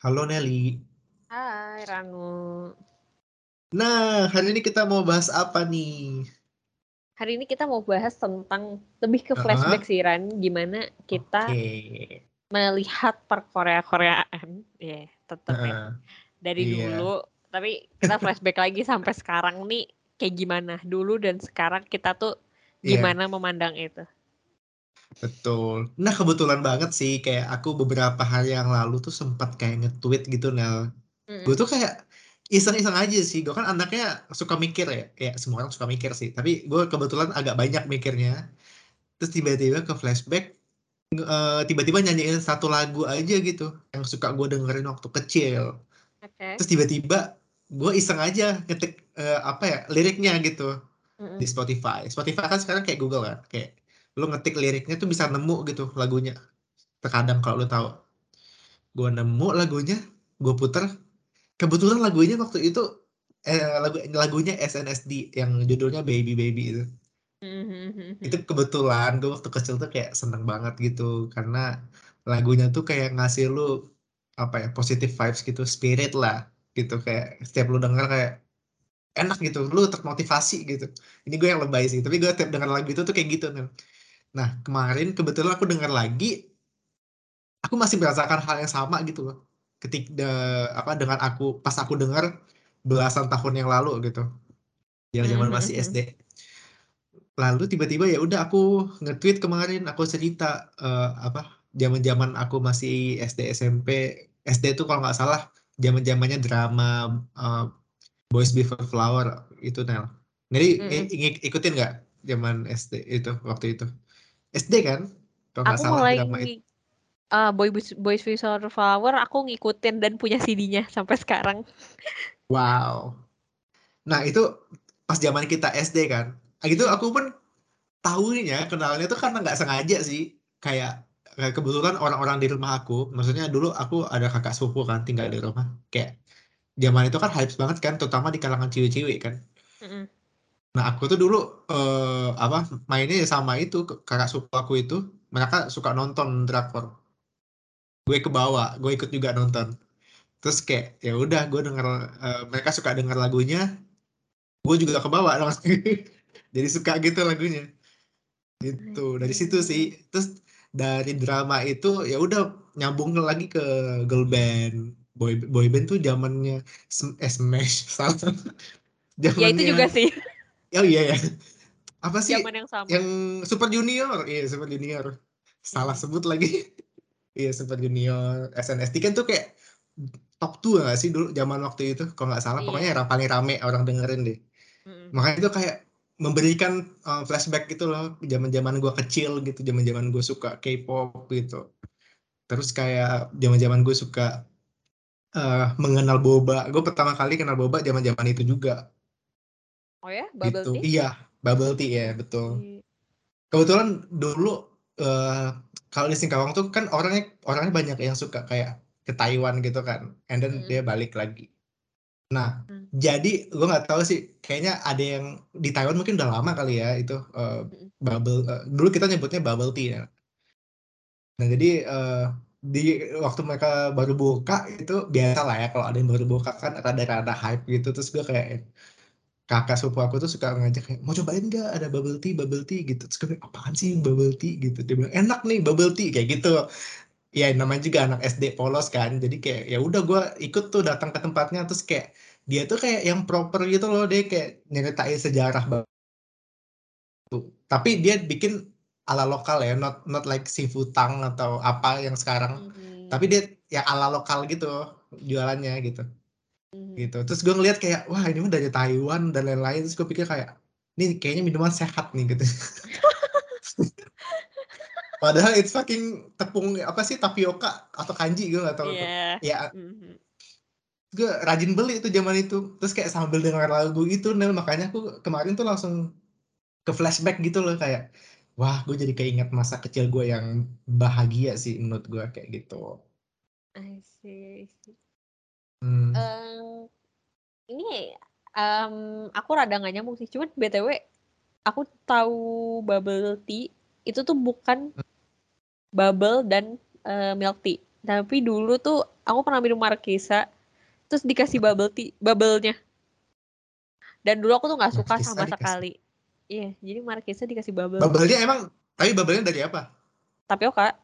Halo Nelly. Hai Ranu. Nah, hari ini kita mau bahas apa nih? Hari ini kita mau bahas tentang lebih ke flashback sih Ran, gimana kita Oke. melihat per Korea-Koreaan, ya tetep ya, Heeh. dari iya. dulu. Tapi kita flashback lagi sampai sekarang nih kayak gimana dulu dan sekarang kita tuh Iya. gimana memandang itu. Betul. Nah, kebetulan banget sih kayak aku beberapa hari yang lalu tuh sempat kayak nge-tweet gitu, Nel. Mm-mm. Gue tuh kayak iseng-iseng aja sih. Gue kan anaknya suka mikir ya. Kayak semua orang suka mikir sih. Tapi gue kebetulan agak banyak mikirnya. Terus tiba-tiba ke flashback, eh, tiba-tiba nyanyiin satu lagu aja gitu. Yang suka gue dengerin waktu kecil. Oke. Terus tiba-tiba gue iseng aja ngetik eh, apa ya liriknya gitu Mm-mm. di Spotify. Spotify kan sekarang kayak Google kan, kayak lu ngetik liriknya tuh bisa nemu gitu lagunya. Terkadang kalau lu tahu, gue nemu lagunya, gue puter. Kebetulan lagunya waktu itu eh, lagu lagunya SNSD yang judulnya Baby Baby itu. Mhm. Itu kebetulan gue waktu kecil tuh kayak seneng banget gitu karena lagunya tuh kayak ngasih lu apa ya positive vibes gitu, spirit lah gitu kayak setiap lu denger kayak enak gitu, lu termotivasi gitu. Ini gue yang lebay sih, tapi gue tiap denger lagu itu tuh kayak gitu nih. Nah kemarin kebetulan aku denger lagi, aku masih merasakan hal yang sama gitu loh. Ketik de- apa dengan aku pas aku denger belasan tahun yang lalu gitu, yang zaman masih Mhm. SD. Lalu tiba-tiba ya udah aku nge-tweet kemarin, aku cerita eh, apa zaman-zaman aku masih SD SMP, SD tuh kalau nggak salah zaman-zamannya drama eh, Boys Before Flower itu Nel. Jadi Mm-mm. i- ingin ikutin nggak zaman SD itu waktu itu? SD kan? Kalau nggak Aku salah mulai drama itu. uh, Boy Boys Before Flower aku ngikutin dan punya CD-nya sampai sekarang. Wow. Nah itu pas zaman kita SD kan. Nah, gitu Mm. aku pun tahunya kenalnya tuh karena nggak sengaja sih. Kayak kayak kebetulan orang-orang di rumah aku, maksudnya dulu aku ada kakak sepupu kan tinggal di rumah. Kayak zaman itu kan hype banget kan, terutama di kalangan cewek-cewek kan. Mm-mm. Nah, aku tuh dulu eh, apa mainnya ya sama itu kakak sepupu aku itu mereka suka nonton drakor. Gue ke bawah, gue ikut juga nonton. Terus kayak ya udah gue denger eh, mereka suka denger lagunya, gue juga ke bawah dong. Jadi suka gitu lagunya. Gitu. Dari situ sih. Terus dari drama itu ya udah nyambung lagi ke girl band. Boy boy band tuh zamannya eh, Smash salah. Ya itu juga sih Oh iya ya. Apa sih zaman yang sama. yang Super Junior? Iya, Super Junior. Salah Hmm. sebut lagi. Iya, Super Junior. SNSD kan tuh kayak top 2 gak sih dulu zaman waktu itu? Kalau nggak salah, pokoknya Iya. yang paling rame orang dengerin deh. Mm-mm. Makanya itu kayak memberikan uh, flashback gitu loh, zaman-zaman gue kecil gitu, zaman-zaman gue suka K-pop gitu. Terus kayak zaman-zaman gue suka uh, mengenal boba. Gue pertama kali kenal boba zaman-zaman itu juga. Oh ya, bubble Gitu. tea? Iya, bubble tea ya, betul. Iya. Kebetulan dulu eh, kalau di Singkawang tuh kan orangnya orangnya banyak yang suka kayak ke Taiwan gitu kan, and then Mm-mm. dia balik lagi. Nah, Hmm. jadi gue nggak tahu sih, kayaknya ada yang di Taiwan mungkin udah lama kali ya itu Mm-mm. bubble. eh, dulu kita nyebutnya bubble tea ya. Nah jadi eh, di waktu mereka baru buka itu biasa lah ya kalau ada yang baru buka kan rada-rada hype gitu terus gue kayak kakak sepupu aku tuh suka ngajak kayak mau cobain nggak? Ada bubble tea bubble tea gitu. Terus gue bilang, apaan sih bubble tea? Gitu. Dia bilang enak nih bubble tea kayak gitu. Ya namanya juga anak SD polos kan. Jadi kayak ya udah gue ikut tuh datang ke tempatnya. Terus kayak dia tuh kayak yang proper gitu loh. Dia kayak nyeritain sejarah batu tapi dia bikin ala lokal ya. Not not like seafood tang atau apa yang sekarang. Mhm. tapi dia yang ala lokal gitu jualannya gitu Mhm. gitu. Terus gue ngeliat kayak wah ini mah dari Taiwan dan lain-lain. Terus gue pikir kayak ini kayaknya minuman sehat nih gitu. Padahal it's fucking tepung apa sih tapioka atau kanji gue gak tahu. Tuh Iya. ya. Gue rajin beli itu zaman itu. Terus kayak sambil dengar lagu itu Nel makanya aku kemarin tuh langsung ke flashback gitu loh kayak wah gue jadi keinget masa kecil gue yang bahagia sih menurut gue kayak gitu. I see, I see. Hmm. Em, ini em, aku rada nggak nyambung sih. Cuman btw aku tahu bubble tea itu tuh bukan bubble dan eh, milk tea. Tapi dulu tuh aku pernah minum markisa terus dikasih bubble tea bubble-nya dan dulu aku tuh nggak suka Markisa sama dikasih. sekali iya jadi markisa dikasih bubble Bubble-nya emang, tapi bubble-nya dari apa? tapioka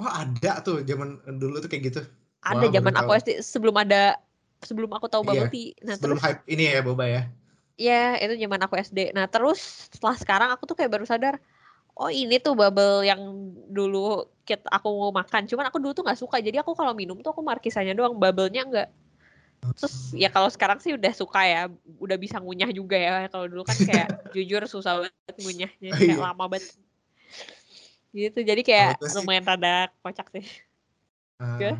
Oh ada tuh zaman dulu tuh kayak gitu. Ada Wah, zaman aku tahu. SD sebelum ada sebelum aku tahu bubble Iya, tea nah Sebelum terus hype ini ya boba ya. ya itu zaman aku SD nah terus setelah sekarang aku tuh kayak baru sadar oh ini tuh bubble yang dulu kita aku mau makan cuman aku dulu tuh nggak suka jadi aku kalau minum tuh aku markisanya doang bubble-nya enggak terus ya kalau sekarang sih udah suka ya udah bisa ngunyah juga ya kalau dulu kan kayak jujur susah banget ngunyahnya Oh, kayak iya. lama banget gitu jadi kayak lumayan rada kocak sih Oke.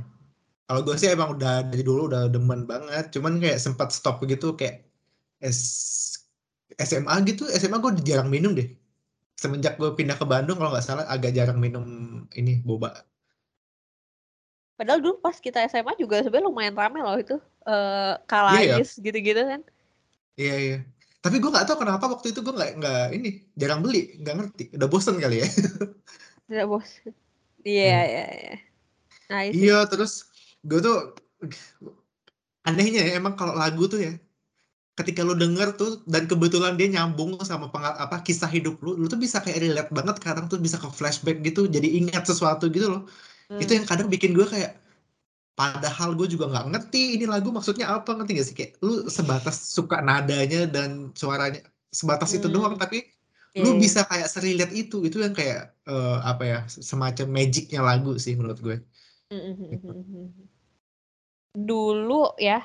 Kalau gue sih emang udah dari dulu udah demen banget, cuman kayak sempat stop begitu kayak S SMA gitu, SMA gue jarang minum deh. Semenjak gue pindah ke Bandung kalau nggak salah agak jarang minum ini boba. padahal dulu pas kita SMA juga sebenarnya lumayan rame loh itu eh Iya, kalais gitu-gitu kan Iya iya. Tapi gue nggak tahu kenapa waktu itu gue nggak nggak ini jarang beli, nggak ngerti. Udah bosen kali ya. tidak bos iya Hmm. iya iya nah Iya terus gue tuh anehnya ya emang kalau lagu tuh ya ketika lu denger tuh dan kebetulan dia nyambung sama pengal apa kisah hidup lu lu tuh bisa kayak relate banget kadang tuh bisa ke flashback gitu jadi ingat sesuatu gitu loh itu Hmm. yang kadang bikin gue kayak padahal gue juga nggak ngerti ini lagu maksudnya apa ngerti gak sih kayak lu sebatas suka nadanya dan suaranya sebatas itu Hmm. doang tapi Iya, lu iya. bisa kayak serilet itu itu yang kayak eh, apa ya semacam magicnya lagu sih menurut gue Mm-mm. Dulu ya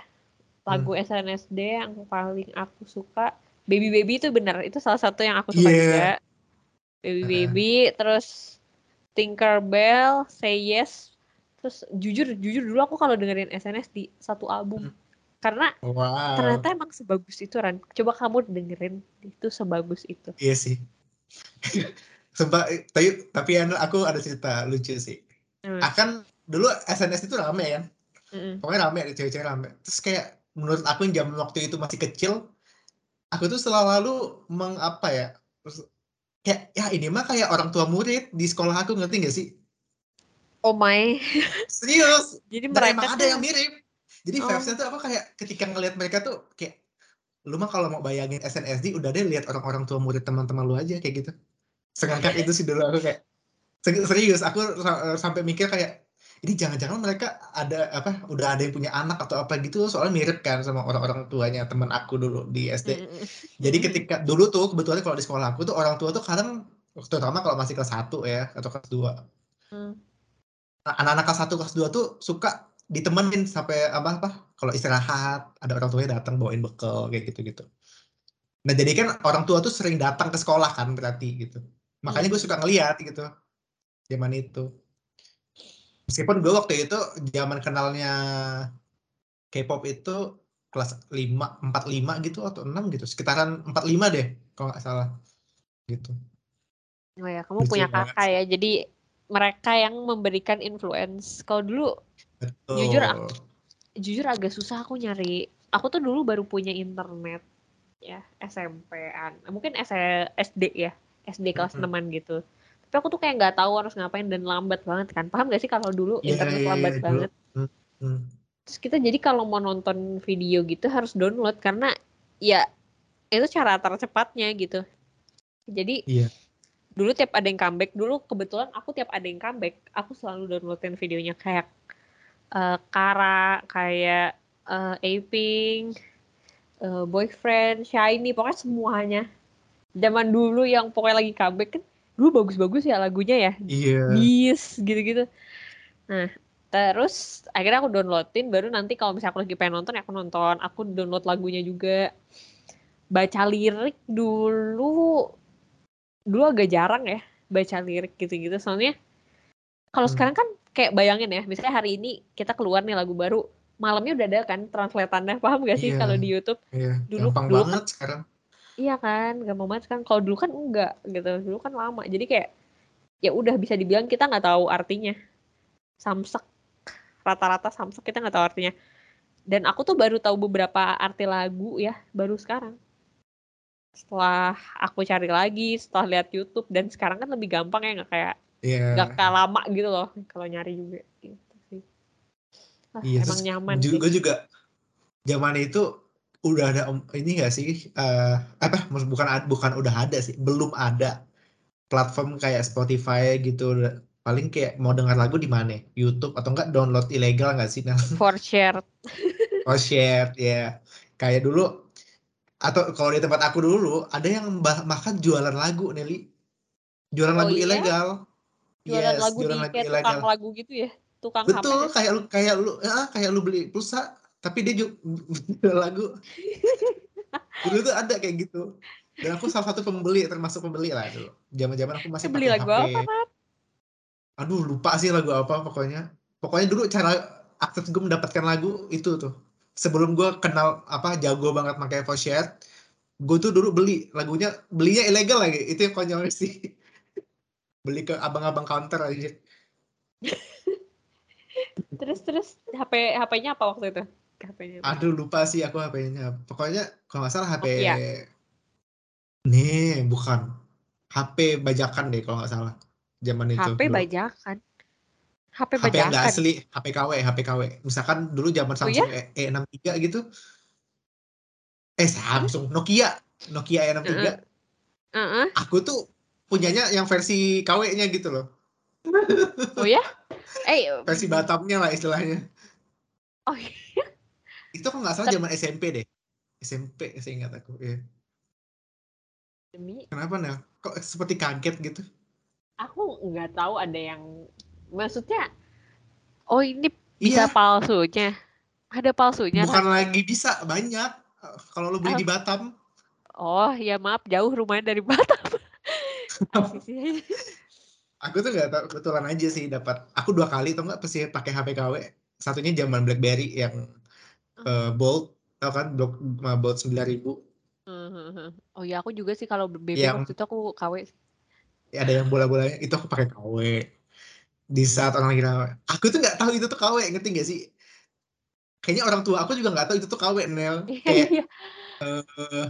lagu SNSD yang paling aku suka Baby Baby itu benar itu salah satu yang aku suka Iya. juga Baby Uh-uh. Baby terus Tinkerbell Say Yes terus jujur jujur dulu aku kalau dengerin SNSD di satu album Hmm. karena wow ternyata emang sebagus itu Ran coba kamu dengerin itu sebagus itu Iya sih. Sumpah, eh, tapi tapi aku ada cerita lucu sih. Hmm. Akan dulu SNS itu rame kan. Mm-mm. Pokoknya rame, ada cewek-cewek rame. Terus kayak menurut aku yang zaman waktu itu masih kecil, aku tuh selalu mengapa ya? terus kayak ya ini mah kayak orang tua murid di sekolah aku ngerti gak sih? oh my Serius. jadi Dan mereka emang ada yang mirip. Jadi Oh. vibes-nya tuh aku kayak ketika ngelihat mereka tuh kayak lu mah kalau mau bayangin SNSD udah deh lihat orang-orang tua murid teman-teman lu aja kayak gitu. Sengangkat itu sih dulu aku kayak seri- serius aku sa- sampai mikir kayak ini jangan-jangan mereka ada apa udah ada yang punya anak atau apa gitu soalnya mirip kan sama orang-orang tuanya teman aku dulu di SD. Jadi ketika dulu tuh kebetulan kalau di sekolah aku tuh orang tua tuh kadang terutama kalau masih kelas 1 ya atau kelas 2 Hmm. anak-anak kelas 1 kelas 2 tuh suka ditemenin sampai apa apa kalau istirahat ada orang tuanya datang bawain bekal kayak gitu-gitu. Nah jadi kan orang tua tuh sering datang ke sekolah kan berarti gitu. Makanya gue Hmm. suka ngeliat gitu zaman itu. Meskipun gue waktu itu zaman kenalnya K-pop itu kelas 5, 45 gitu atau 6 gitu. Sekitaran 45 deh kalau nggak salah. Gitu. Oh ya, kamu Lucu punya banget kakak ya. Jadi mereka yang memberikan influence. Kalau dulu Betul. Jujur, jujur agak susah aku nyari. Aku tuh dulu baru punya internet ya SMP-an. Mungkin SD ya, SD kelas Mm-mm. 6 gitu. Tapi aku tuh kayak nggak tahu harus ngapain dan lambat banget kan. Paham gak sih kalau dulu Iya, internet iya, lambat dulu. banget. Hmm, hmm. Terus kita jadi kalau mau nonton video gitu harus download karena ya itu cara tercepatnya gitu. Jadi Iya. dulu tiap ada yang comeback, dulu kebetulan aku tiap ada yang comeback, aku selalu downloadin videonya kayak eh, Kara, kayak eh, Aping, eh, Boyfriend, Shiny, pokoknya semuanya. Zaman dulu yang pokoknya lagi comeback kan, dulu bagus-bagus ya lagunya ya, Iya. Bis gitu-gitu. Nah, terus akhirnya aku downloadin baru nanti kalau misalnya aku lagi pengen nonton ya aku nonton. Aku download lagunya juga. Baca lirik dulu dulu agak jarang ya baca lirik gitu-gitu. Soalnya kalau Hmm. sekarang kan kayak bayangin ya, misalnya hari ini kita keluar nih lagu baru, malamnya udah ada kan translatannya. Paham gak sih Iya. kalau di YouTube? Iya. Dulu- Gampang dulu banget sekarang. Iya kan, gampang banget kan. Kalau dulu kan enggak gitu. Dulu kan lama. Jadi kayak ya udah bisa dibilang kita nggak tahu artinya. Samsek rata-rata samsek kita nggak tahu artinya. Dan aku tuh baru tahu beberapa arti lagu ya baru sekarang. Setelah aku cari lagi, setelah lihat YouTube dan sekarang kan lebih gampang ya nggak kayak Iya. nggak kayak lama gitu loh kalau nyari juga. Gitu sih. Ah, Iya, emang nyaman sih. juga juga zaman itu udah ada ini gak sih eh apa bukan bukan udah ada sih belum ada platform kayak Spotify gitu paling kayak mau dengar lagu di mana YouTube atau enggak download ilegal nggak sih nah For share. oh share ya kayak dulu atau kalau di tempat aku dulu ada yang bahkan jualan lagu Nelly jualan Oh lagu iya? ilegal Jualan Yes, lagu jualan di lagu kayak ilegal. tukang lagu gitu ya. Tukang Betul, kayak lu kayak lu ya, kayak lu beli pulsa, tapi dia juga lagu. dulu tuh ada kayak gitu. Dan aku salah satu pembeli, termasuk pembeli lah dulu. Zaman-zaman aku masih beli lagu HP. apa? Aduh, lupa sih lagu apa pokoknya. Pokoknya dulu cara akses gue mendapatkan lagu itu tuh. Sebelum gue kenal apa jago banget pakai share, gue tuh dulu beli lagunya belinya ilegal lagi. Itu yang konyol sih. beli ke abang-abang counter aja. Terus terus HP HP-nya apa waktu itu? HP-nya. Aduh lupa sih aku HP-nya. Pokoknya kalau nggak salah HP Nokia. Nih, bukan. HP bajakan deh kalau nggak salah. Zaman itu. HP bajakan. HP HP yang bajakan. asli, HP KW, HP KW. Misalkan dulu zaman Oh? Samsung E- E63 gitu. Eh Samsung, Nokia. Nokia E63. Heeh. Aku tuh punyanya yang versi KW-nya gitu loh. Oh ya? Eh, Versi Batamnya lah istilahnya. Oh iya. Itu kalau nggak salah zaman SMP deh. SMP seingat aku. Iya. Demi Kenapa Nel? Kok seperti kaget gitu? aku nggak tahu ada yang maksudnya oh ini bisa Iya. palsunya. Ada palsunya. Bukan Ran? lagi bisa, banyak. Kalau lu beli Ah. di Batam. Oh, ya maaf jauh rumahnya dari Batam. Aku tuh nggak tahu kebetulan aja sih dapat. Aku dua kali tau nggak pasti pakai HP KW. Satunya zaman BlackBerry yang eh, Bold, tau kan Blok Bold 9000. Oh ya aku juga sih kalau BB Yang- waktu itu aku KW. Ya, ada yang bola-bolanya itu aku pakai KW. Di saat orang lagi KW. Aku tuh nggak tahu itu tuh KW, ngerti nggak sih? Kayaknya orang tua aku juga nggak tahu itu tuh KW, Nel. Kayak Iya. eh,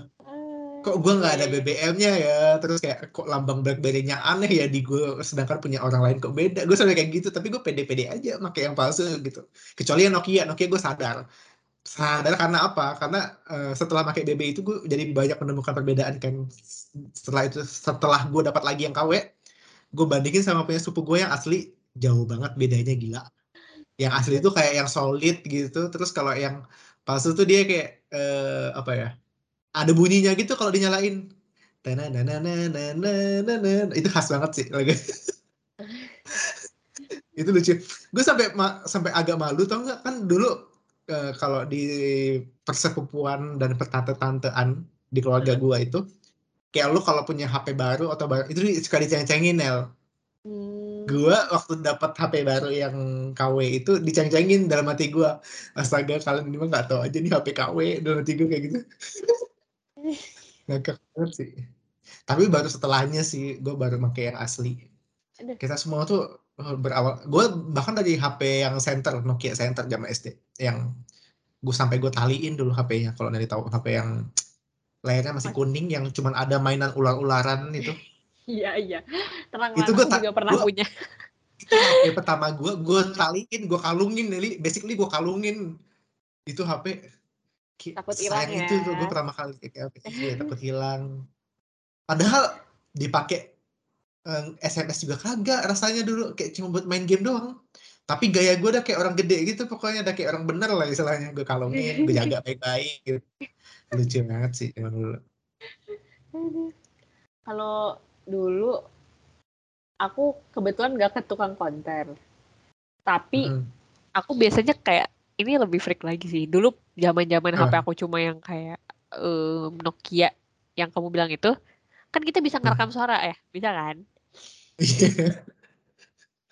kok gue nggak ada BBM-nya ya terus kayak kok lambang BlackBerry-nya aneh ya di gue sedangkan punya orang lain kok beda gue sampai kayak gitu tapi gue pede-pede aja pakai yang palsu gitu kecuali yang Nokia Nokia gue sadar sadar karena apa? Karena uh, setelah pakai BB itu gue jadi banyak menemukan perbedaan kan. Setelah itu setelah gue dapat lagi yang KW, gue bandingin sama punya sepupu gue yang asli jauh banget bedanya gila. Yang asli itu kayak yang solid gitu, terus kalau yang palsu tuh dia kayak uh, apa ya? Ada bunyinya gitu kalau dinyalain. Itu khas banget sih lagi itu lucu. Gue sampai sampai agak malu tau nggak kan dulu eh, kalau di persepupuan dan pertante-tantean di keluarga gue itu kayak lu kalau punya HP baru atau baru itu suka diceng-cengin Nel. Hmm. Gue waktu dapat HP baru yang KW itu diceng-cengin dalam hati gue. Astaga kalian ini mah nggak tahu aja nih HP KW dalam hati gue kayak gitu. Ngakak banget sih. Tapi baru setelahnya sih gue baru pakai yang asli. Aduh. Kita semua tuh eh, berawal. Gue bahkan dari HP yang center Nokia center zaman SD yang gue sampai gue taliin dulu HP-nya kalau dari tahu HP yang layarnya masih kuning yang cuman ada mainan ular-ularan itu. Iya iya. Tenang Itu tak- juga pernah gua- punya. Itu HP pertama gue, gue taliin, gue kalungin, Nelly. Basically gue kalungin. Itu HP. Takut hilang sayang ya. itu tuh gue pertama kali kayak iya takut hilang. Padahal dipakai eh, SMS juga kagak rasanya dulu kayak cuma buat main game doang. Tapi gaya gue udah kayak orang gede gitu pokoknya udah kayak orang bener lah istilahnya gue kalungin, gue jaga baik-baik gitu. Lucu banget sih emang dulu. Kalau dulu aku kebetulan gak ke tukang konter. Tapi Mm. aku biasanya kayak ini lebih freak lagi sih. Dulu zaman-zaman Ah. HP aku cuma yang kayak em, Nokia yang kamu bilang itu, kan kita bisa ngerekam suara ya, bisa kan? Iya.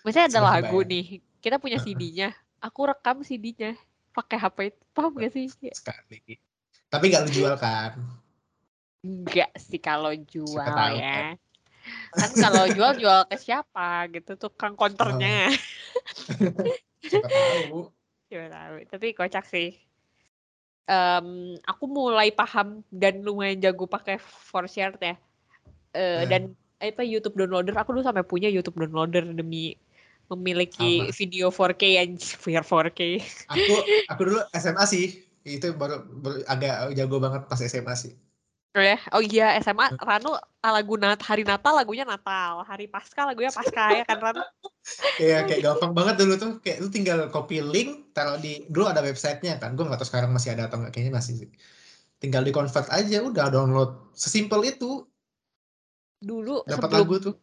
Misalnya ada lagu nih, kita punya CD-nya, aku rekam CD-nya pakai HP itu, paham gak sih? Sekali. Tapi gak lu jual kan? Enggak sih kalau jual tahu, ya. Kan kalau jual jual ke siapa gitu tukang konternya. Siapa tahu. Tahu. Tapi kocak sih. Em, aku mulai paham dan lumayan jago pakai share ya. Eh, Hmm. Dan apa YouTube downloader, aku dulu sampai punya YouTube downloader demi memiliki Apa? video 4K anjir, VR 4K. Aku aku dulu SMA sih. Itu baru, baru agak jago banget pas SMA sih. Oh ya, oh iya SMA Ranu lagu nat hari Natal lagunya Natal, hari Pasca lagunya Pasca ya kan Ranu. Iya kayak gampang banget dulu tuh. Kayak lu tinggal copy link, taruh di dulu ada websitenya kan. Gue nggak tahu sekarang masih ada atau nggak. Kayaknya masih sih. Tinggal di convert aja, udah download. Sesimpel itu Dulu dapat lagu tuh.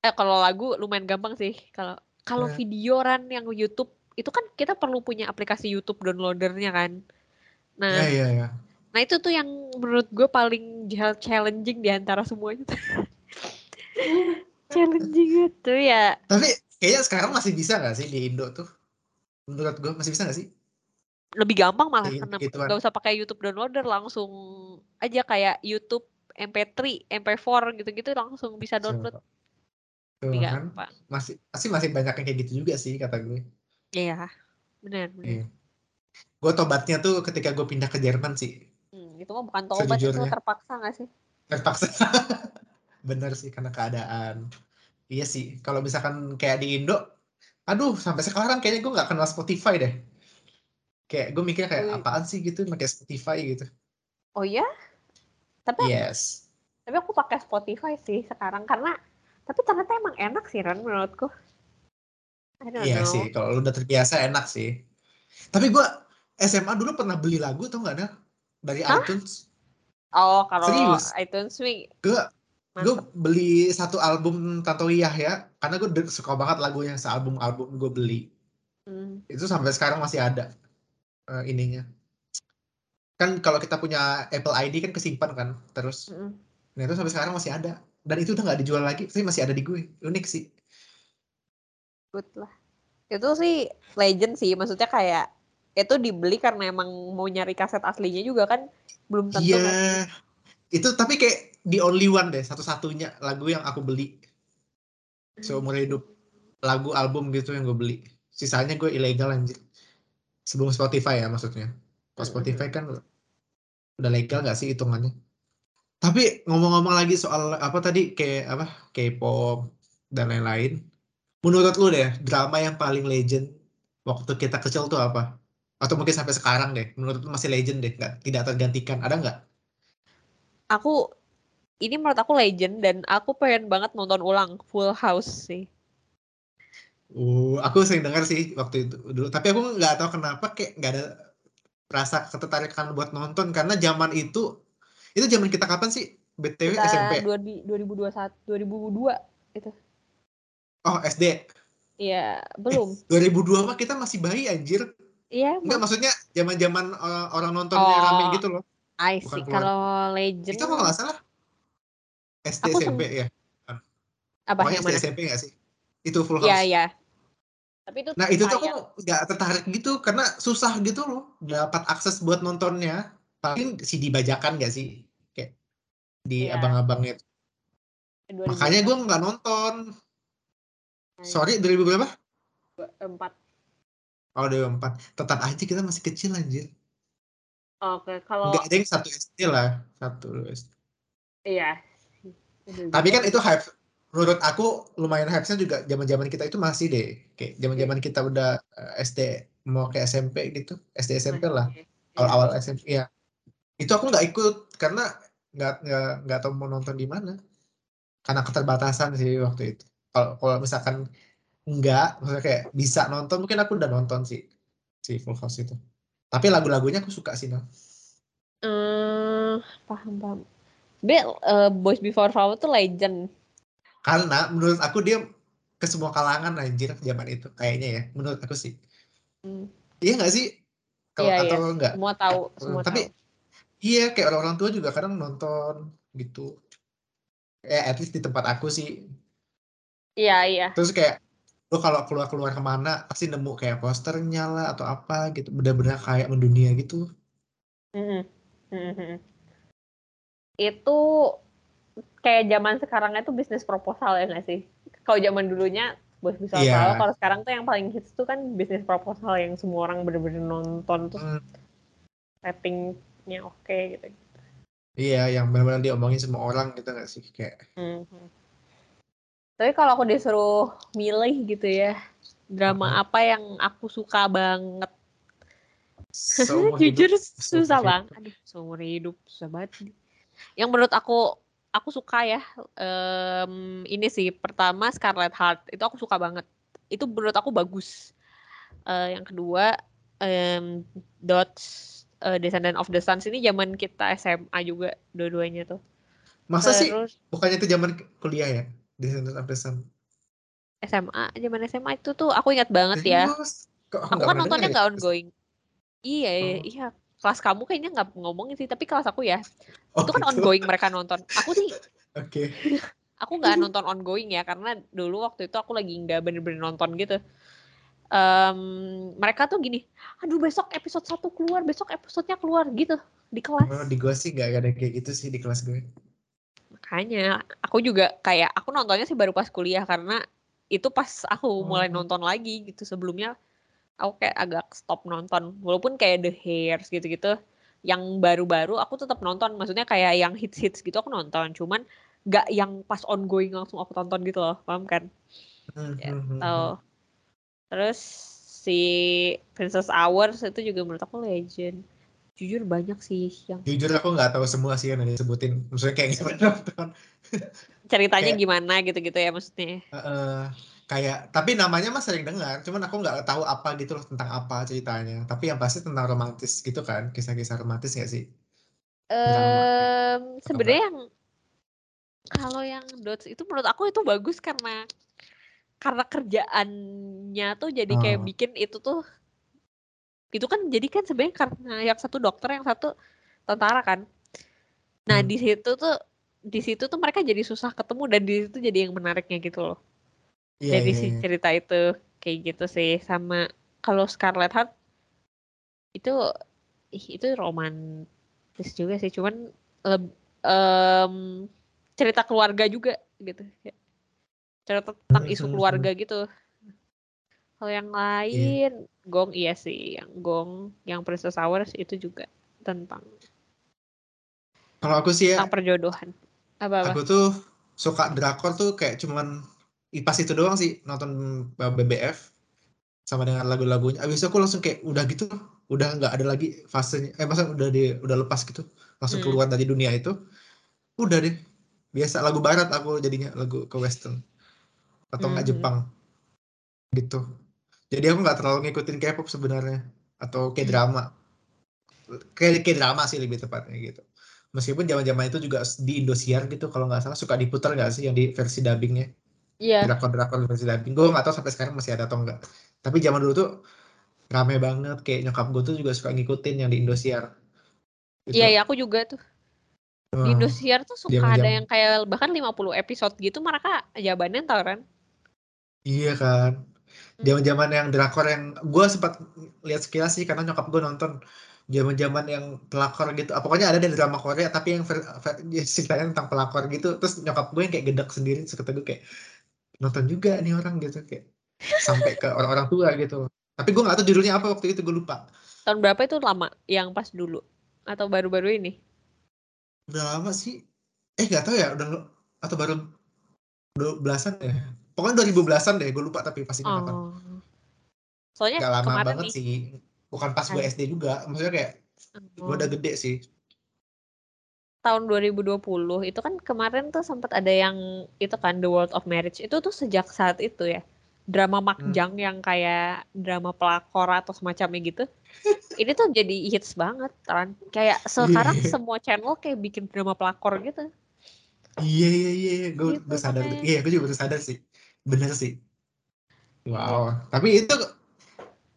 Eh kalau lagu lumayan gampang sih. Kalau kalau Iya. video Ran yang YouTube itu kan kita perlu punya aplikasi YouTube downloadernya kan. Nah, Iya iya iya. nah itu tuh yang menurut gue paling challenging di antara semuanya. challenging itu ya. Tapi kayaknya sekarang masih bisa nggak sih di Indo tuh? Menurut gue masih bisa nggak sih? lebih gampang malah karena nggak usah pakai YouTube downloader langsung aja kayak YouTube MP3, MP4 gitu-gitu langsung bisa download Tuh, lebih kan? Masih masih masih banyak yang kayak gitu juga sih kata gue. Iya, benar benar. Iya. Gue tobatnya tuh ketika gue pindah ke Jerman sih. Hmm, itu mah bukan tobat itu Sejujurnya. terpaksa nggak sih? Terpaksa. Bener sih karena keadaan. Iya sih. Kalau misalkan kayak di Indo, aduh sampai sekarang kayaknya gue nggak kenal Spotify deh. Kayak gue mikir kayak Wih. apaan sih gitu pakai Spotify gitu. Oh iya? Tapi Yes. tapi aku pakai Spotify sih sekarang karena tapi ternyata emang enak sih Ran menurutku. Iya know. sih. Kalau lu udah terbiasa enak sih. Tapi gue SMA dulu pernah beli lagu tau nggak dah dari Hah? iTunes. Oh kalau Serius? iTunes nih Gue gue beli satu album Tanto Yah ya karena gue suka banget lagunya sealbum album gue beli Hmm, itu sampai sekarang masih ada eh, ininya kan kalau kita punya Apple ID kan kesimpan kan terus mm-mm. nah itu sampai sekarang masih ada dan itu udah nggak dijual lagi tapi masih ada di gue unik sih. Good lah. Itu sih legend sih, maksudnya kayak itu dibeli karena emang mau nyari kaset aslinya juga kan belum tentu iya. kan. itu tapi kayak the only one deh satu-satunya lagu yang aku beli. Seumur hidup. Lagu album gitu yang gue beli. Sisanya gue ilegal anjir. Sebelum Spotify ya maksudnya. Kalau Mm-mm. Spotify kan udah legal gak sih hitungannya tapi ngomong-ngomong lagi soal apa tadi kayak apa K-pop dan lain-lain menurut lu deh drama yang paling legend waktu kita kecil tuh apa? Atau mungkin sampai sekarang deh menurut lu masih legend deh nggak tidak tergantikan ada nggak? Aku ini menurut aku legend dan aku pengen banget nonton ulang Full House sih. Uh, aku sering dengar sih waktu itu dulu, tapi aku nggak tahu kenapa kayak nggak ada rasa ketertarikan buat nonton karena zaman itu itu zaman kita kapan sih? BTW Kita SMP. dua di 2021 2002 itu. Oh, SD. Iya, belum. 2002 mah kita masih bayi anjir. Iya, Enggak maksudnya zaman-zaman uh, orang nontonnya Oh. rame gitu loh. I see. Kalau legend Itu kalau nggak salah SD Aku SMP ya. apa Pokoknya yang SD mana? SMP nggak sih? Itu Full House. Iya, iya. Tapi itu Nah itu tuh aku nggak tertarik gitu karena susah gitu loh dapat akses buat nontonnya. Paling CD bajakan nggak sih? Kayak di Iya. abang-abangnya. 2004. Makanya gue nggak nonton. Sorry 2000 berapa? 4. Oh 2004. Tetap aja kita masih kecil anjir. Oke, kalau Nggak ada yang satu SD lah. Satu SD. iya. Tapi kan itu hype. Menurut aku lumayan hype-nya juga zaman-zaman kita itu masih deh. Kayak zaman-zaman kita udah eh, SD mau ke SMP gitu. SD SMP lah. Iya. awal-awal SMP ya itu aku nggak ikut karena nggak nggak nggak tahu mau nonton di mana karena keterbatasan sih waktu itu kalau kalau misalkan enggak maksudnya kayak bisa nonton mungkin aku udah nonton sih si Full House itu tapi lagu-lagunya aku suka sih nah Eh, paham paham. Be, eh, Boys Before Flower tuh legend. karena menurut aku dia ke semua kalangan anjir zaman itu kayaknya ya menurut aku sih Hmm. iya nggak sih kalau Iya, iya. atau enggak Semua tahu, semua tapi tahu. Iya kayak orang-orang tua juga kadang nonton gitu ya at least di tempat aku sih Iya, iya. terus kayak lo kalau keluar keluar ke mana pasti nemu kayak posternya lah atau apa gitu benar-benar kayak mendunia gitu Mhm. Mhm. Itu kayak zaman sekarangnya tuh bisnis proposal ya nggak sih? Kalau zaman dulunya Before Iya. Flower, kalau sekarang tuh yang paling hits tuh kan bisnis proposal yang semua orang bener-bener nonton terus Hmm, ratingnya oke gitu. iya yang benar-benar diomongin semua orang gitu gak sih kayak Mhm. Tapi kalau aku disuruh milih gitu ya, drama Uh-huh. apa yang aku suka banget? Jujur hidup, susah banget. Aduh, seumur hidup susah banget. Yang menurut aku aku suka ya, em, ini sih pertama Scarlet Heart itu aku suka banget. Itu menurut aku bagus. Eh, yang kedua em, Dots eh, Descendant of the Suns ini zaman kita SMA juga dua-duanya tuh. Masa sih? Terus Bukannya itu zaman kuliah ya? Descendant of the Sun. SMA, zaman SMA itu tuh aku ingat banget ya. Kok Aku kan nontonnya dengar nggak ya? ongoing. Iya, iya, Oh. iya. Kelas kamu kayaknya nggak ngomongin sih, tapi kelas aku ya. Oh, Itu kan gitu. ongoing mereka nonton. Aku sih, Oke. aku nggak nonton ongoing ya, karena dulu waktu itu aku lagi nggak bener-bener nonton gitu. Em, mereka tuh gini, aduh besok episode 1 keluar, besok episodenya keluar gitu di kelas. Oh, di gue sih gak ada kayak gitu sih di kelas gue. Makanya aku juga kayak aku nontonnya sih baru pas kuliah karena itu pas aku mulai Oh. nonton lagi gitu. Sebelumnya aku kayak agak stop nonton. Walaupun kayak The Hairs gitu-gitu yang baru-baru aku tetap nonton. Maksudnya kayak yang hits-hits gitu aku nonton. Cuman nggak yang pas ongoing langsung aku tonton gitu loh. Paham kan? Hmm, ya hmm, hmm, tahu terus si Princess Hours itu juga menurut aku legend jujur banyak sih yang Jujur aku nggak tahu semua sih yang disebutin. Maksudnya kayak pernah nonton. ceritanya Kayak- gimana gitu-gitu ya maksudnya Heeh. kayak tapi namanya mah sering dengar. Cuman aku nggak tahu apa gitu loh tentang apa ceritanya. Tapi yang pasti tentang romantis gitu kan. Kisah-kisah romantis nggak sih? Em, sebenarnya yang kalau yang dots itu menurut aku itu bagus karena karena kerjaannya tuh jadi kayak Oh. bikin itu tuh itu kan jadi kan sebenarnya karena yang satu dokter yang satu tentara kan. Nah Hmm. di situ tuh di situ tuh mereka jadi susah ketemu dan di situ jadi yang menariknya gitu loh. Iya, dari iya, si iya. cerita itu kayak gitu sih sama kalau Scarlet Heart itu ih, itu romantis juga sih cuman em, cerita keluarga juga gitu cerita tentang isu Hmm, keluarga gitu kalau yang lain Gong iya sih yang Gong yang Princess Hours itu juga tentang Kalau aku sih ya, tentang perjodohan apa apa aku tuh suka drakor tuh kayak cuman i- pas itu doang sih nonton BBF sama dengan lagu-lagunya. Abis itu aku langsung kayak udah gitu, udah nggak ada lagi fasenya. Eh masa udah di udah lepas gitu, langsung Hmm. keluar dari dunia itu. Udah deh, biasa lagu barat aku jadinya lagu ke western atau nggak Mhm. Jepang gitu. Jadi aku nggak terlalu ngikutin K-pop sebenarnya atau K-drama. Kayak K-drama sih lebih tepatnya gitu. Meskipun zaman-zaman itu juga di Indosiar gitu kalau nggak salah suka diputar nggak sih yang di versi dubbingnya iya drakor-drakor versi dubbing gue nggak tahu sampai sekarang masih ada atau enggak tapi zaman dulu tuh rame banget kayak nyokap gue tuh juga suka ngikutin yang di Indosiar Gitu. iya iya aku juga tuh di Wah, Indosiar tuh suka Zaman-zaman- ada yang kayak bahkan 50 episode gitu mereka jawabannya tau kan iya kan. Zaman-zaman yang drakor yang gue sempat lihat sekilas sih karena nyokap gue nonton. Zaman-zaman yang pelakor gitu. Ah, pokoknya ada dari drama Korea tapi yang ver, ver- ya, ceritanya tentang pelakor gitu. Terus nyokap gue yang kayak gedek sendiri terus kata gue kayak nonton juga nih orang gitu. Kayak sampai ke orang-orang tua gitu. Tapi gue nggak tahu judulnya apa waktu itu gue lupa. Tahun berapa itu lama? Yang pas dulu? Atau baru-baru ini? Udah lama sih. Eh nggak tahu ya udah atau baru belasan ya pokoknya 2000 belasan deh gue lupa tapi pasti kapan. Oh. Soalnya nggak lama banget nih sih. Bukan pas gue Kan. SD juga maksudnya kayak gue udah oh, gede sih. Tahun 2020 itu kan kemarin tuh sempat ada yang itu kan The World of Marriage. Itu tuh sejak saat itu ya. Drama Hmm. makjang yang kayak drama pelakor atau semacamnya gitu. Ini tuh jadi hits banget kan. Kayak sekarang Iya. semua channel kayak bikin drama pelakor gitu. Iya iya iya gue Gitu, sadar makanya. iya gue juga baru sadar sih bener sih wow tapi itu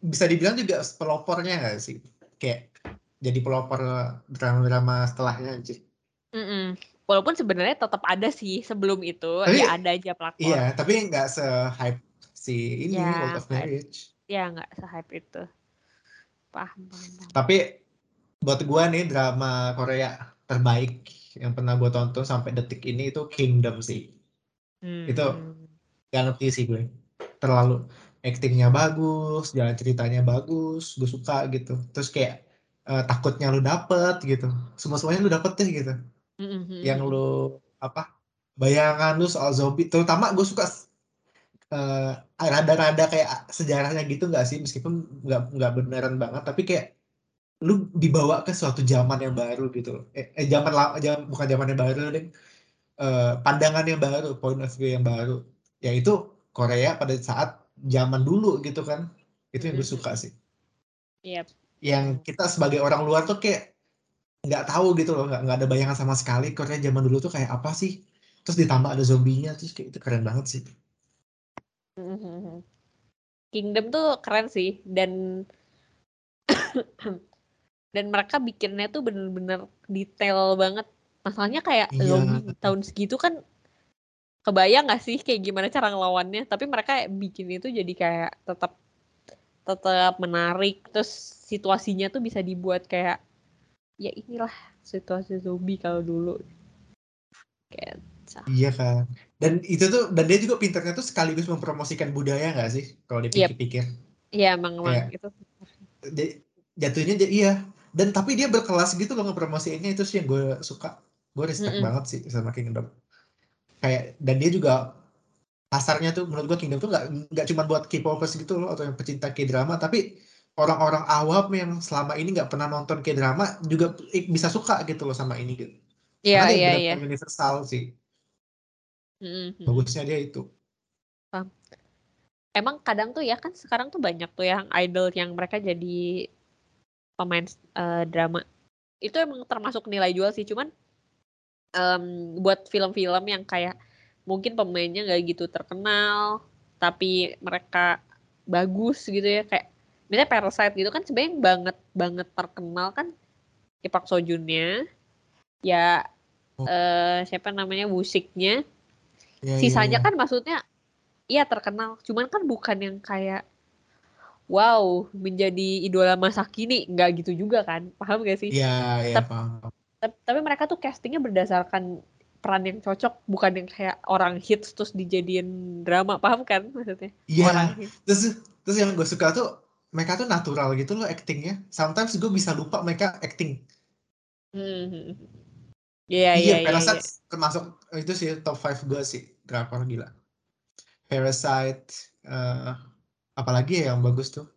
bisa dibilang juga pelopornya nggak sih kayak jadi pelopor drama-drama setelahnya anjir Mm-mm. Walaupun sebenarnya tetap ada sih sebelum itu Tapi- ya ada aja pelakor. iya tapi nggak se-hype si ini Ya, World of Marriage Ya nggak se-hype itu. Paham, paham, paham. Tapi buat gua nih drama Korea terbaik yang pernah gua tonton sampai detik ini itu Kingdom sih. Hmm. Itu Gak ngerti sih gue. Terlalu actingnya bagus, jalan ceritanya bagus, gue suka gitu. Terus kayak eh, takutnya lu dapet gitu. Semua semuanya lu dapet deh gitu. Mm-mm. Yang lu apa bayangan lu soal zombie terutama gue suka uh, rada-rada kayak sejarahnya gitu nggak sih meskipun nggak nggak beneran banget tapi kayak lu dibawa ke suatu zaman yang baru gitu eh, eh zaman lama jam, bukan zaman yang baru deh uh, pandangan yang baru point of view yang baru yaitu Korea pada saat zaman dulu gitu kan itu yang gue suka sih yep. yang kita sebagai orang luar tuh kayak nggak tahu gitu loh nggak ada bayangan sama sekali Korea zaman dulu tuh kayak apa sih terus ditambah ada zombinya terus kayak itu keren banget sih. Kingdom tuh keren sih dan dan mereka bikinnya tuh bener-bener detail banget masalahnya kayak iya. zombie tahun segitu kan kebayang gak sih kayak gimana cara ngelawannya? Tapi mereka bikin itu jadi kayak tetap tetap menarik. Terus situasinya tuh bisa dibuat kayak ya inilah situasi zombie kalau dulu. Kayak iya kan. Dan itu tuh dan dia juga pinternya tuh sekaligus mempromosikan budaya nggak sih? Kalau dipikir-pikir. Iya emang emang. Itu jatuhnya iya. Dan tapi dia berkelas gitu loh ngepromosiinnya. Itu sih yang gue suka. Gue respect mm -hmm. banget sih sama Kingdom kayak dan dia juga pasarnya tuh menurut gue Kingdom tuh nggak nggak cuma buat K-popers gitu loh atau yang pecinta K-drama tapi orang-orang awam yang selama ini nggak pernah nonton K-drama juga bisa suka gitu loh sama ini gitu. Iya iya iya. Universal sih. Mm-hmm. Bagusnya dia itu. Paham. Emang kadang tuh ya kan sekarang tuh banyak tuh yang idol yang mereka jadi pemain uh, drama. Itu emang termasuk nilai jual sih, cuman um, buat film-film yang kayak mungkin pemainnya nggak gitu terkenal, tapi mereka bagus gitu ya kayak misalnya Parasite gitu kan sebenarnya banget banget terkenal kan ya Park Seo Joon-nya ya oh. uh, siapa namanya musiknya ya, sisanya ya, ya. kan maksudnya iya terkenal cuman kan bukan yang kayak wow menjadi idola masa kini nggak gitu juga kan paham gak sih? Iya iya paham. Tapi, mereka tuh castingnya berdasarkan peran yang cocok bukan yang kayak orang hits terus dijadiin drama paham kan maksudnya? Iya. Terus terus yang gue suka tuh mereka tuh natural gitu loh actingnya. Sometimes gue bisa lupa mereka acting. Hmm. Iya iya iya. Parasite yeah, yeah. termasuk itu sih top 5 gue sih drakor gila. Parasite, uh, apalagi ya yang bagus tuh.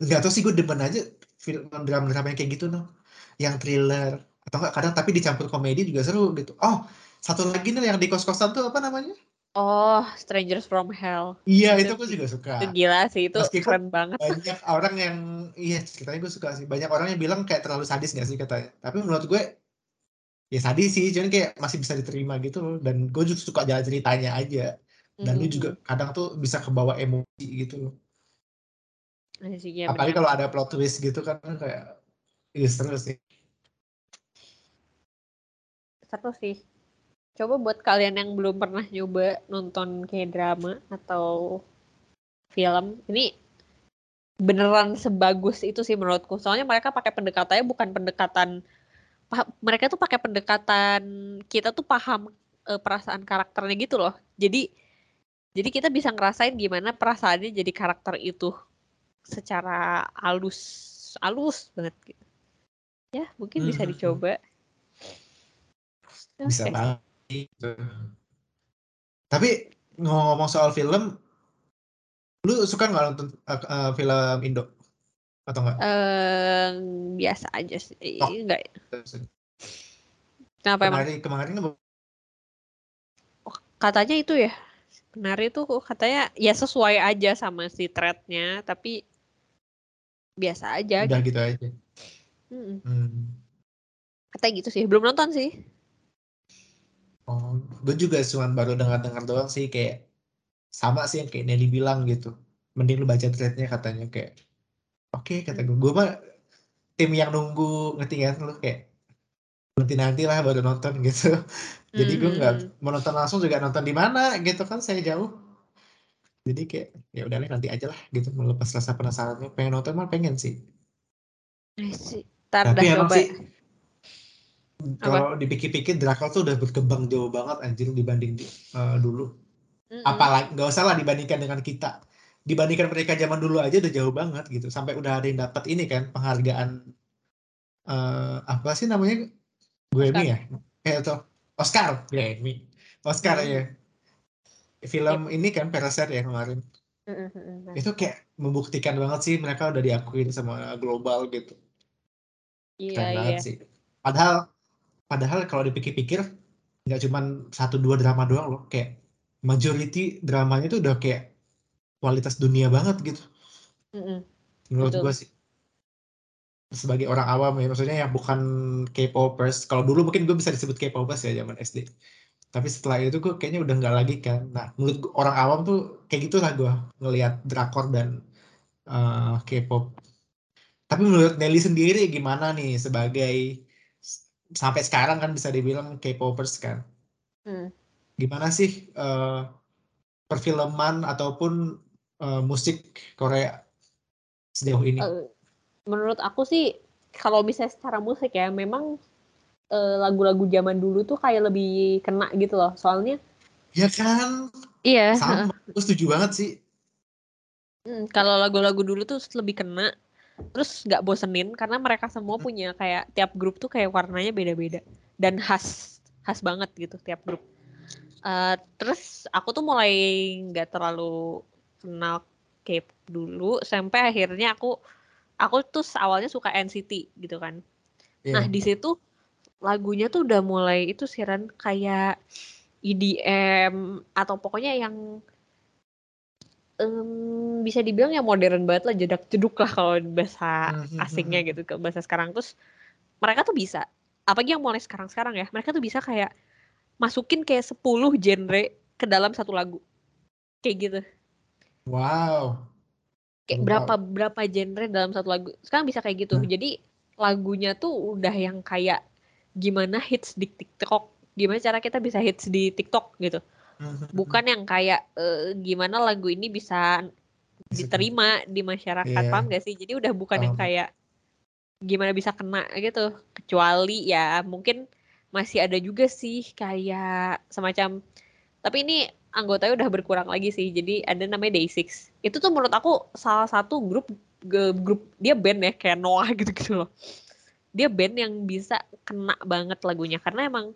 Enggak tau sih gue demen aja film drama-drama yang kayak gitu loh. Yang thriller atau enggak kadang tapi dicampur komedi juga seru gitu. Oh satu lagi nih yang di kos-kosan tuh apa namanya? Oh, Strangers from Hell. Iya, itu, gue juga suka. Itu gila sih, itu Meskipun keren banget. Banyak orang yang, iya ceritanya gue suka sih. Banyak orang yang bilang kayak terlalu sadis gak sih katanya. Tapi menurut gue, ya sadis sih, cuman kayak masih bisa diterima gitu Dan gue juga suka jalan ceritanya aja. Dan mm -hmm. lu juga kadang tuh bisa kebawa emosi gitu loh. Ya, Apalagi kalau ada plot twist gitu kan kayak, iya seru sih. Seru sih. Coba buat kalian yang belum pernah nyoba nonton kayak drama atau film ini beneran sebagus itu sih menurutku. Soalnya mereka pakai pendekatannya bukan pendekatan mereka tuh pakai pendekatan kita tuh paham e, perasaan karakternya gitu loh. Jadi jadi kita bisa ngerasain gimana perasaannya jadi karakter itu secara halus halus banget gitu. Ya mungkin bisa hmm, hmm, hmm. dicoba bisa banget Gitu. Tapi ngomong soal film, lu suka nggak nonton uh, film Indo atau enggak? Uh, biasa aja sih, oh. enggak. Kenapa emang? Kemarin oh, katanya itu ya, Penari itu katanya ya sesuai aja sama si threadnya, tapi biasa aja. Udah gitu, gitu aja. Hmm. Hmm. Katanya gitu sih, belum nonton sih. Oh, gue juga cuma baru dengar-dengar doang sih kayak sama sih yang kayak Nelly bilang gitu. Mending lu baca threadnya katanya kayak oke okay, kata gue. Gue mah tim yang nunggu ngerti kan lu kayak nanti nanti lah baru nonton gitu. Jadi gue nggak hmm. mau nonton langsung juga nonton di mana gitu kan saya jauh. Jadi kayak ya udahlah nanti aja lah gitu melepas rasa penasarannya. Pengen nonton mah pengen sih. sih. Tapi emang coba. sih kalau dipikir-pikir Drakor tuh udah berkembang jauh banget anjir dibanding uh, dulu. Mm-hmm. Apalagi nggak usah lah dibandingkan dengan kita. Dibandingkan mereka zaman dulu aja udah jauh banget gitu. Sampai udah ada yang dapat ini kan penghargaan uh, apa sih namanya? Grammy ya? Eh atau Oscar Grammy. Oscar Hmm. ya. Film ini kan Parasite ya kemarin. Mm, mm, mm, nah. Itu kayak membuktikan banget sih mereka udah diakuin sama global gitu. Iya Keren iya. banget sih. Padahal padahal kalau dipikir-pikir nggak cuman satu dua drama doang loh, kayak majority dramanya itu udah kayak kualitas dunia banget gitu. Mm-mm. Menurut Betul. gua sih. Sebagai orang awam ya, maksudnya yang bukan K-popers. Kalau dulu mungkin gue bisa disebut K-popers ya zaman SD. Tapi setelah itu gue kayaknya udah nggak lagi kan. Nah, menurut gua, orang awam tuh kayak gitulah gue ngelihat drakor dan uh, K-pop. Tapi menurut Nelly sendiri gimana nih sebagai sampai sekarang kan bisa dibilang K-popers kan? Hmm. Gimana sih uh, perfilman ataupun uh, musik Korea sejauh ini? Eh, menurut aku sih kalau misalnya secara musik ya memang eh, lagu-lagu zaman dulu tuh kayak lebih kena gitu loh. Soalnya Ya kan? iya, Sama, gue setuju banget sih. Hmm, kalau lagu-lagu dulu tuh lebih kena terus nggak bosenin karena mereka semua punya kayak tiap grup tuh kayak warnanya beda-beda. Dan khas khas banget gitu tiap grup. Eh, terus aku tuh mulai nggak terlalu kenal K-pop dulu sampai akhirnya aku aku tuh awalnya suka NCT gitu kan. Iya. nah di situ lagunya tuh udah mulai itu sih Ran kayak EDM atau pokoknya yang em, bisa dibilang yang modern banget lah jedak jeduk lah kalau bahasa Mhm, asingnya mhm. gitu ke bahasa sekarang terus mereka tuh bisa apalagi yang mulai sekarang sekarang ya mereka tuh bisa kayak masukin kayak 10 genre ke dalam satu lagu kayak gitu Wow. kayak Wow. berapa berapa genre dalam satu lagu sekarang bisa kayak gitu Hmm. jadi lagunya tuh udah yang kayak gimana hits di TikTok gimana cara kita bisa hits di TikTok gitu bukan yang kayak eh, gimana lagu ini bisa diterima di masyarakat Iya. paham gak sih? Jadi udah bukan yang Paham. kayak gimana bisa kena gitu. Kecuali ya mungkin masih ada juga sih kayak semacam tapi ini anggotanya udah berkurang lagi sih. Jadi ada namanya Day6 itu tuh menurut aku salah satu grup grup dia band ya kayak Noah gitu gitu loh. Dia band yang bisa kena banget lagunya. Karena emang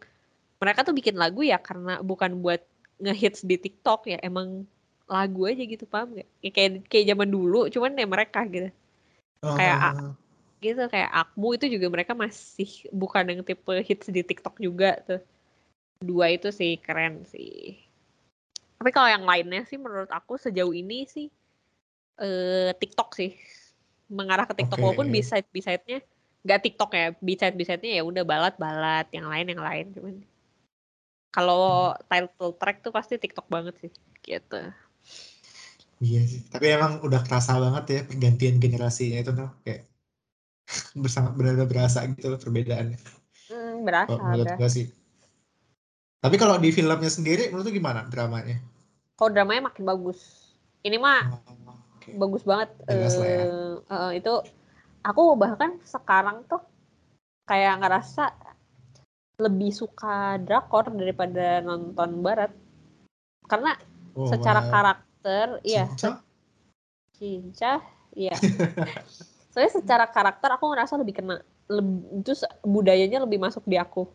mereka tuh bikin lagu ya karena bukan buat ngehits di TikTok ya emang lagu aja gitu paham gak? Ya, kayak kayak zaman dulu cuman ya mereka gitu. Kayak Ah, a- gitu kayak Akmu itu juga mereka masih bukan yang tipe hits di TikTok juga tuh. Dua itu sih keren sih. Tapi kalau yang lainnya sih menurut aku sejauh ini sih eh TikTok sih. Mengarah ke TikTok Oke. walaupun B-side B-side-nya nggak TikTok ya B-side B-side-nya ya udah balat balat yang lain yang lain cuman kalau title track tuh pasti TikTok banget sih gitu Iya sih. Tapi emang udah kerasa banget ya pergantian generasinya itu tuh kayak bersama benar berasa gitu loh perbedaannya. hmm, berasa Kalau menurut gue sih. Tapi kalau di filmnya sendiri menurut lu gimana dramanya? kalau dramanya makin bagus ini mah Oh, Oke. bagus banget Jelas lah ya. eh, eh, itu aku bahkan sekarang tuh kayak ngerasa lebih suka drakor daripada nonton barat. Karena Oh, secara wow. karakter iya. Cinca? cinca iya. Soalnya secara karakter aku ngerasa lebih kena lebih, terus budayanya lebih masuk di aku.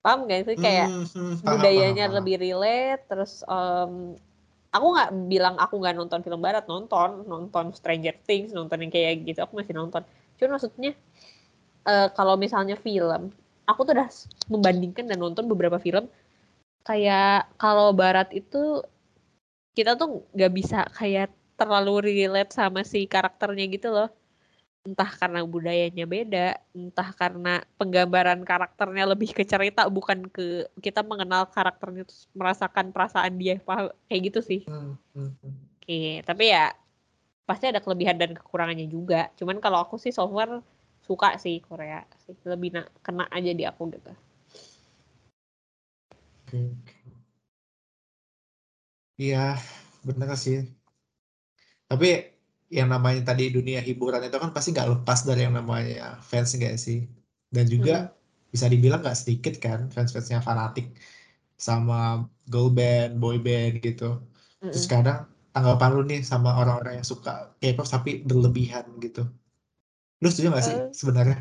Paham gak sih? Kayak Hmm, hmm, paham, budayanya paham, lebih relate terus em, aku nggak bilang aku nggak nonton film barat nonton nonton Stranger Things nonton yang kayak gitu aku masih nonton. Cuman maksudnya eh, kalau misalnya film aku tuh udah membandingkan dan nonton beberapa film kayak kalau barat itu kita tuh nggak bisa kayak terlalu relate sama si karakternya gitu loh entah karena budayanya beda, entah karena penggambaran karakternya lebih ke cerita bukan ke kita mengenal karakternya terus merasakan perasaan dia kayak gitu sih. Hmm, hmm, hmm. Oke, tapi ya pasti ada kelebihan dan kekurangannya juga. Cuman kalau aku sih so far suka sih Korea sih lebih na- kena aja di aku gitu. Iya, bener sih. Tapi yang namanya tadi dunia hiburan itu kan pasti nggak lepas dari yang namanya fans nggak sih? Dan juga bisa dibilang nggak sedikit kan fans-fansnya fanatik sama girl band, boy band gitu. Terus Mm-mm. kadang tanggapan lu nih sama orang-orang yang suka K-pop tapi berlebihan gitu. Lu setuju nggak sih Eh. sebenarnya?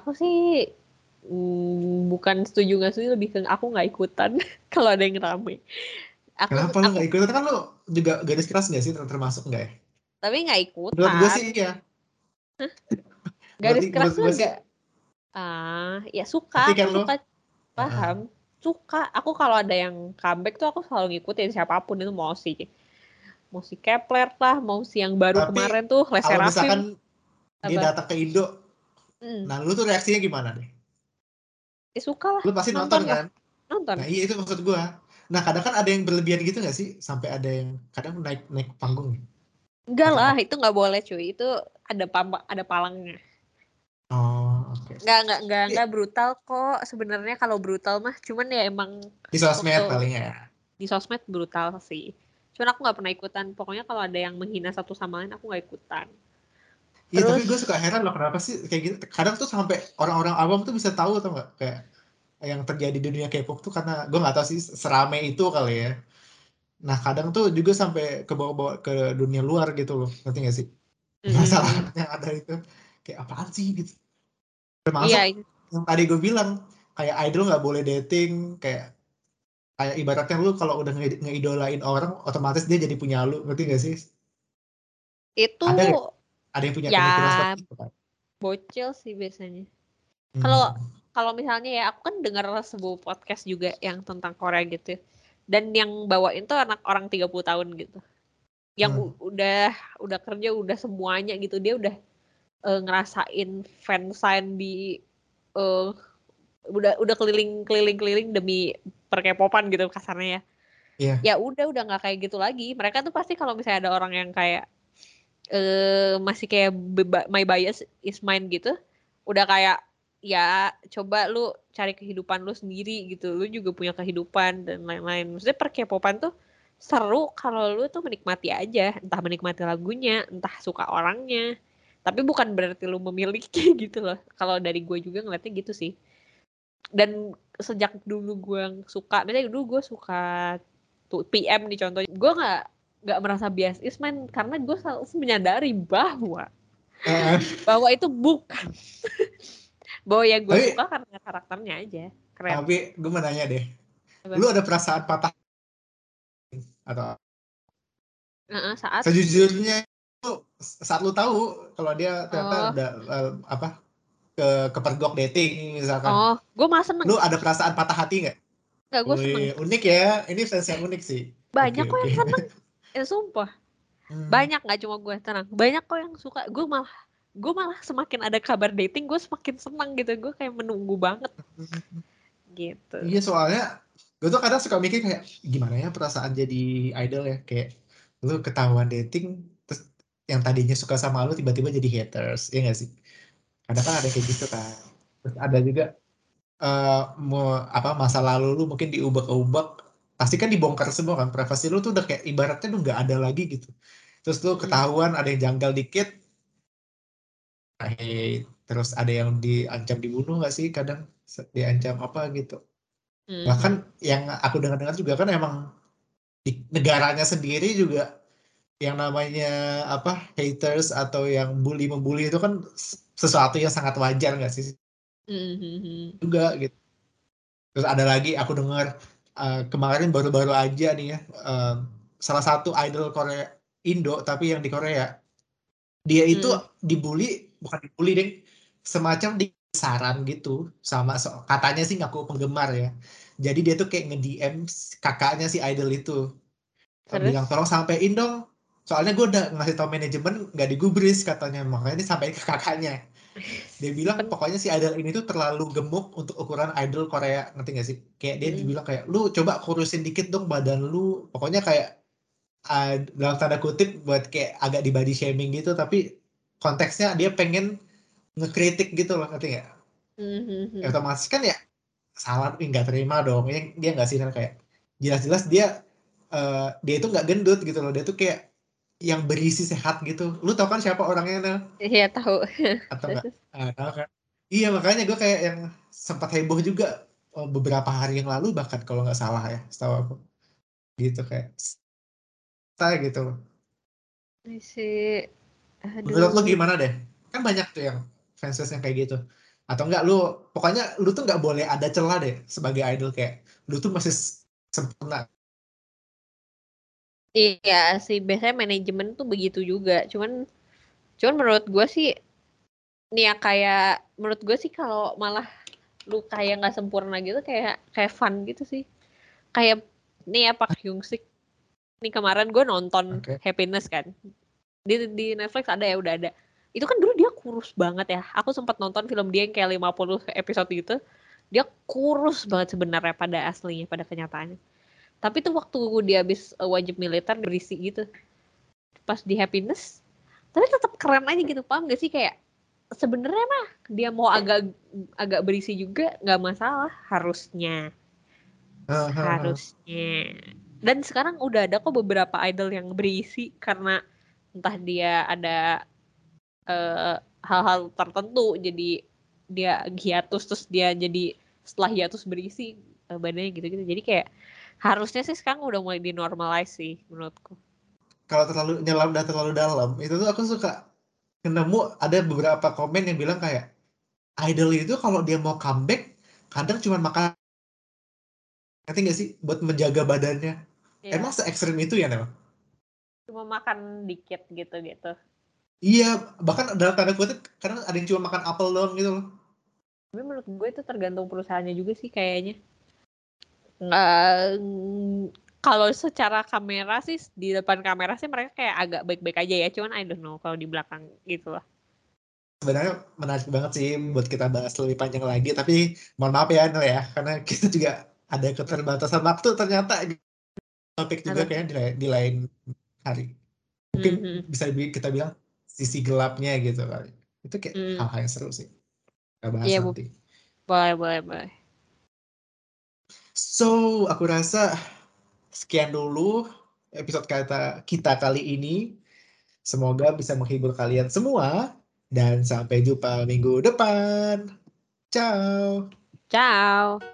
Aku sih mm, bukan setuju nggak setuju lebih ke aku nggak ikutan kalau ada yang rame. Aku, Kenapa lu nggak ikutan? Kan lu juga garis keras nggak sih termasuk nggak ya? tapi nggak ikutan. Menurut gue sih iya. garis keras sih- enggak ah ya suka kan suka paham. Suka. Aku kalau ada yang comeback tuh aku selalu ngikutin siapa pun itu mau si mau si Kepler lah mau si yang baru Tapi, kemarin tuh Les Kalau misalkan dia datang ke Indo, Hmm, nah lu tuh reaksinya gimana deh? ya suka lah Lu pasti Nonton nonton, kan? nonton Nah iya itu maksud gua. Nah kadang kan ada yang berlebihan gitu nggak sih? Sampai ada yang kadang naik naik panggung. enggak Atau lah itu nggak boleh cuy itu ada pam ada palangnya Oh oke. nggak nggak nggak Iya. nggak brutal kok sebenarnya kalau brutal mah cuman ya emang Di sosmed Waktu- paling ya. di sosmed brutal sih cuman aku nggak pernah ikutan pokoknya kalau ada yang menghina satu sama lain aku nggak ikutan Iya tapi gue suka heran loh kenapa sih kayak gitu. Kadang tuh sampai orang-orang awam tuh bisa tahu atau nggak kayak yang terjadi di dunia K-pop tuh karena gue nggak tahu sih serame itu kali ya. Nah kadang tuh juga sampai ke bawa-bawa ke dunia luar gitu loh, ngerti gak sih? Mm-mm. Masalah yang ada itu kayak apaan sih gitu. Termasuk iya yang tadi gue bilang kayak idol nggak boleh dating kayak kayak ibaratnya lu kalau udah nge- ngeidolain orang otomatis dia jadi punya lu ngerti gak sih itu Ada? Ada yang punya Ya, pemikiran seperti itu kan bocil sih biasanya. Hmm. kalau- kalau misalnya ya aku kan dengar sebuah podcast juga yang tentang Korea gitu dan yang bawain tuh anak orang 30 tahun gitu. Yang Hmm. udah udah kerja udah semuanya gitu. Dia udah eh, ngerasain fansign di eh, udah udah keliling keliling keliling demi perkepopan gitu kasarnya ya. Iya. ya udah udah nggak kayak gitu lagi. Mereka tuh pasti kalau misalnya ada orang yang kayak eh masih kayak my bias is mine gitu udah kayak ya coba lu cari kehidupan lu sendiri gitu lu juga punya kehidupan dan lain-lain. Maksudnya perkepopan tuh seru kalau lu tuh menikmati aja entah menikmati lagunya entah suka orangnya. Tapi bukan berarti lu memiliki gitu loh. Kalau dari gue juga ngeliatnya gitu sih. Dan sejak dulu gue suka misalnya dulu gue suka tuh PM nih contohnya. Gue nggak nggak merasa bias. Is mine karena gue selalu menyadari bahwa Eh, bahwa itu bukan. Bahwa ya gue suka karena karakternya aja. Keren. Tapi gue mau nanya deh Apa? lu ada perasaan patah atau Heeh, saat sejujurnya lu saat lu tahu kalau dia ternyata Oh. udah eh, apa ke kepergok dating misalkan. Oh gue malah seneng. Lu ada perasaan patah hati nggak? nggak gue seneng. unik ya. Ini fans yang unik sih. Banyak Oke, kok yang oke. seneng ya sumpah. Hmm. banyak nggak cuma gue tenang. Banyak kok yang suka. Gue malah gue malah semakin ada kabar dating gue semakin senang gitu. Gue kayak menunggu banget. Gitu. Iya soalnya gue tuh kadang suka mikir kayak gimana ya perasaan jadi idol ya? Kayak lu ketahuan dating terus yang tadinya suka sama lu tiba-tiba jadi haters. Ya gak sih? Kadang kan ada kayak gitu kan. Terus ada juga eh mau apa masa lalu lu mungkin diubek-ubek pasti kan dibongkar semua kan privasi lu tuh udah kayak ibaratnya tuh nggak ada lagi gitu. Terus lu Mm. ketahuan ada yang janggal dikit terus ada yang diancam dibunuh nggak sih kadang diancam apa gitu Mhm. bahkan yang aku dengar-dengar juga kan emang di negaranya sendiri juga yang namanya apa haters atau yang bully membuli itu kan sesuatu yang sangat wajar nggak sih Mhm. juga gitu terus ada lagi aku dengar eh, kemarin baru-baru aja nih ya eh, salah satu idol Korea Indo tapi yang di Korea. Dia itu Hmm. dibully bukan dibully deh semacam di saran gitu sama so- katanya sih ngaku penggemar ya. Jadi dia tuh kayak nge-DM kakaknya si idol itu. Terus? bilang tolong sampein dong soalnya gue udah ngasih tau manajemen nggak digubris katanya. Makanya dia sampein ke kakaknya dia bilang pokoknya si idol ini tuh terlalu gemuk untuk ukuran idol Korea ngerti gak sih? Kayak dia Mm. dibilang kayak lu coba kurusin dikit dong badan lu. Pokoknya kayak uh, dalam tanda kutip buat kayak agak di body shaming gitu tapi konteksnya dia pengen ngekritik gitu loh ngerti gak Mhm. ya, otomatis kan ya salah nggak terima dong. Dia dia nggak sih kayak jelas-jelas dia eh, dia itu nggak gendut gitu loh. Dia tuh kayak yang berisi sehat gitu. Lu tau kan siapa orangnya Nel? Iya tahu. atau enggak Ah, tahu kan iya makanya gue kayak yang sempat heboh juga oh, beberapa hari yang lalu bahkan kalau nggak salah ya setahu aku. Gitu kayak style gitu loh. Si aduh. menurut lu gimana deh? Kan banyak tuh yang fans yang kayak gitu. Atau enggak lu pokoknya lu tuh nggak boleh ada celah deh sebagai idol kayak lu tuh masih sempurna Iya sih, biasanya manajemen tuh begitu juga. Cuman, cuman menurut gue sih, nih ya kayak menurut gue sih kalau malah lu kayak nggak sempurna gitu kayak kayak fun gitu sih. Kayak nih ya Pak Hyung Sik. Nih kemarin gue nonton Oke. Happiness kan. Di di Netflix ada ya udah ada. Itu kan dulu dia kurus banget ya. Aku sempat nonton film dia yang kayak 50 episode gitu. Dia kurus banget sebenarnya pada aslinya, pada kenyataannya. Tapi tuh waktu dia habis uh, wajib militer berisi gitu. Pas di Happiness, tapi tetap keren aja gitu, paham gak sih? Kayak sebenarnya mah dia mau agak agak berisi juga nggak masalah harusnya. Harusnya. Dan sekarang udah ada kok beberapa idol yang berisi karena entah dia ada eh, hal-hal tertentu. Jadi dia hiatus terus dia jadi setelah hiatus berisi eh, badannya gitu-gitu. Jadi kayak harusnya sih sekarang udah mulai dinormalize sih menurutku. Kalau terlalu nyelam udah terlalu dalam itu tuh aku suka nemu ada beberapa komen yang bilang kayak idol itu kalau dia mau comeback kadang cuma makan. Ngerti gak sih? Buat menjaga badannya. Iya, emang se ekstrim itu ya Nel? cuma makan dikit gitu gitu iya bahkan dalam tanda kutip kadang ada yang cuma makan apel doang gitu loh. Tapi menurut gue itu tergantung perusahaannya juga sih kayaknya nggak kalau secara kamera sih di depan kamera sih mereka kayak agak baik-baik aja ya cuman I don't know kalau di belakang gitu lah. Sebenarnya menarik banget sih buat kita bahas lebih panjang lagi tapi mohon maaf ya Nel ya karena kita juga ada keterbatasan waktu ternyata. Topik juga kayaknya di, lain- di lain hari. Mungkin Mhm. bisa bi- kita bilang sisi gelapnya gitu kali. Itu kayak Hmm. hal-hal yang seru sih. Kita bahas Bu. nanti. Boleh boleh boleh so aku rasa sekian dulu episode kata kita kali ini. Semoga bisa menghibur kalian semua dan sampai jumpa minggu depan. Ciao. Ciao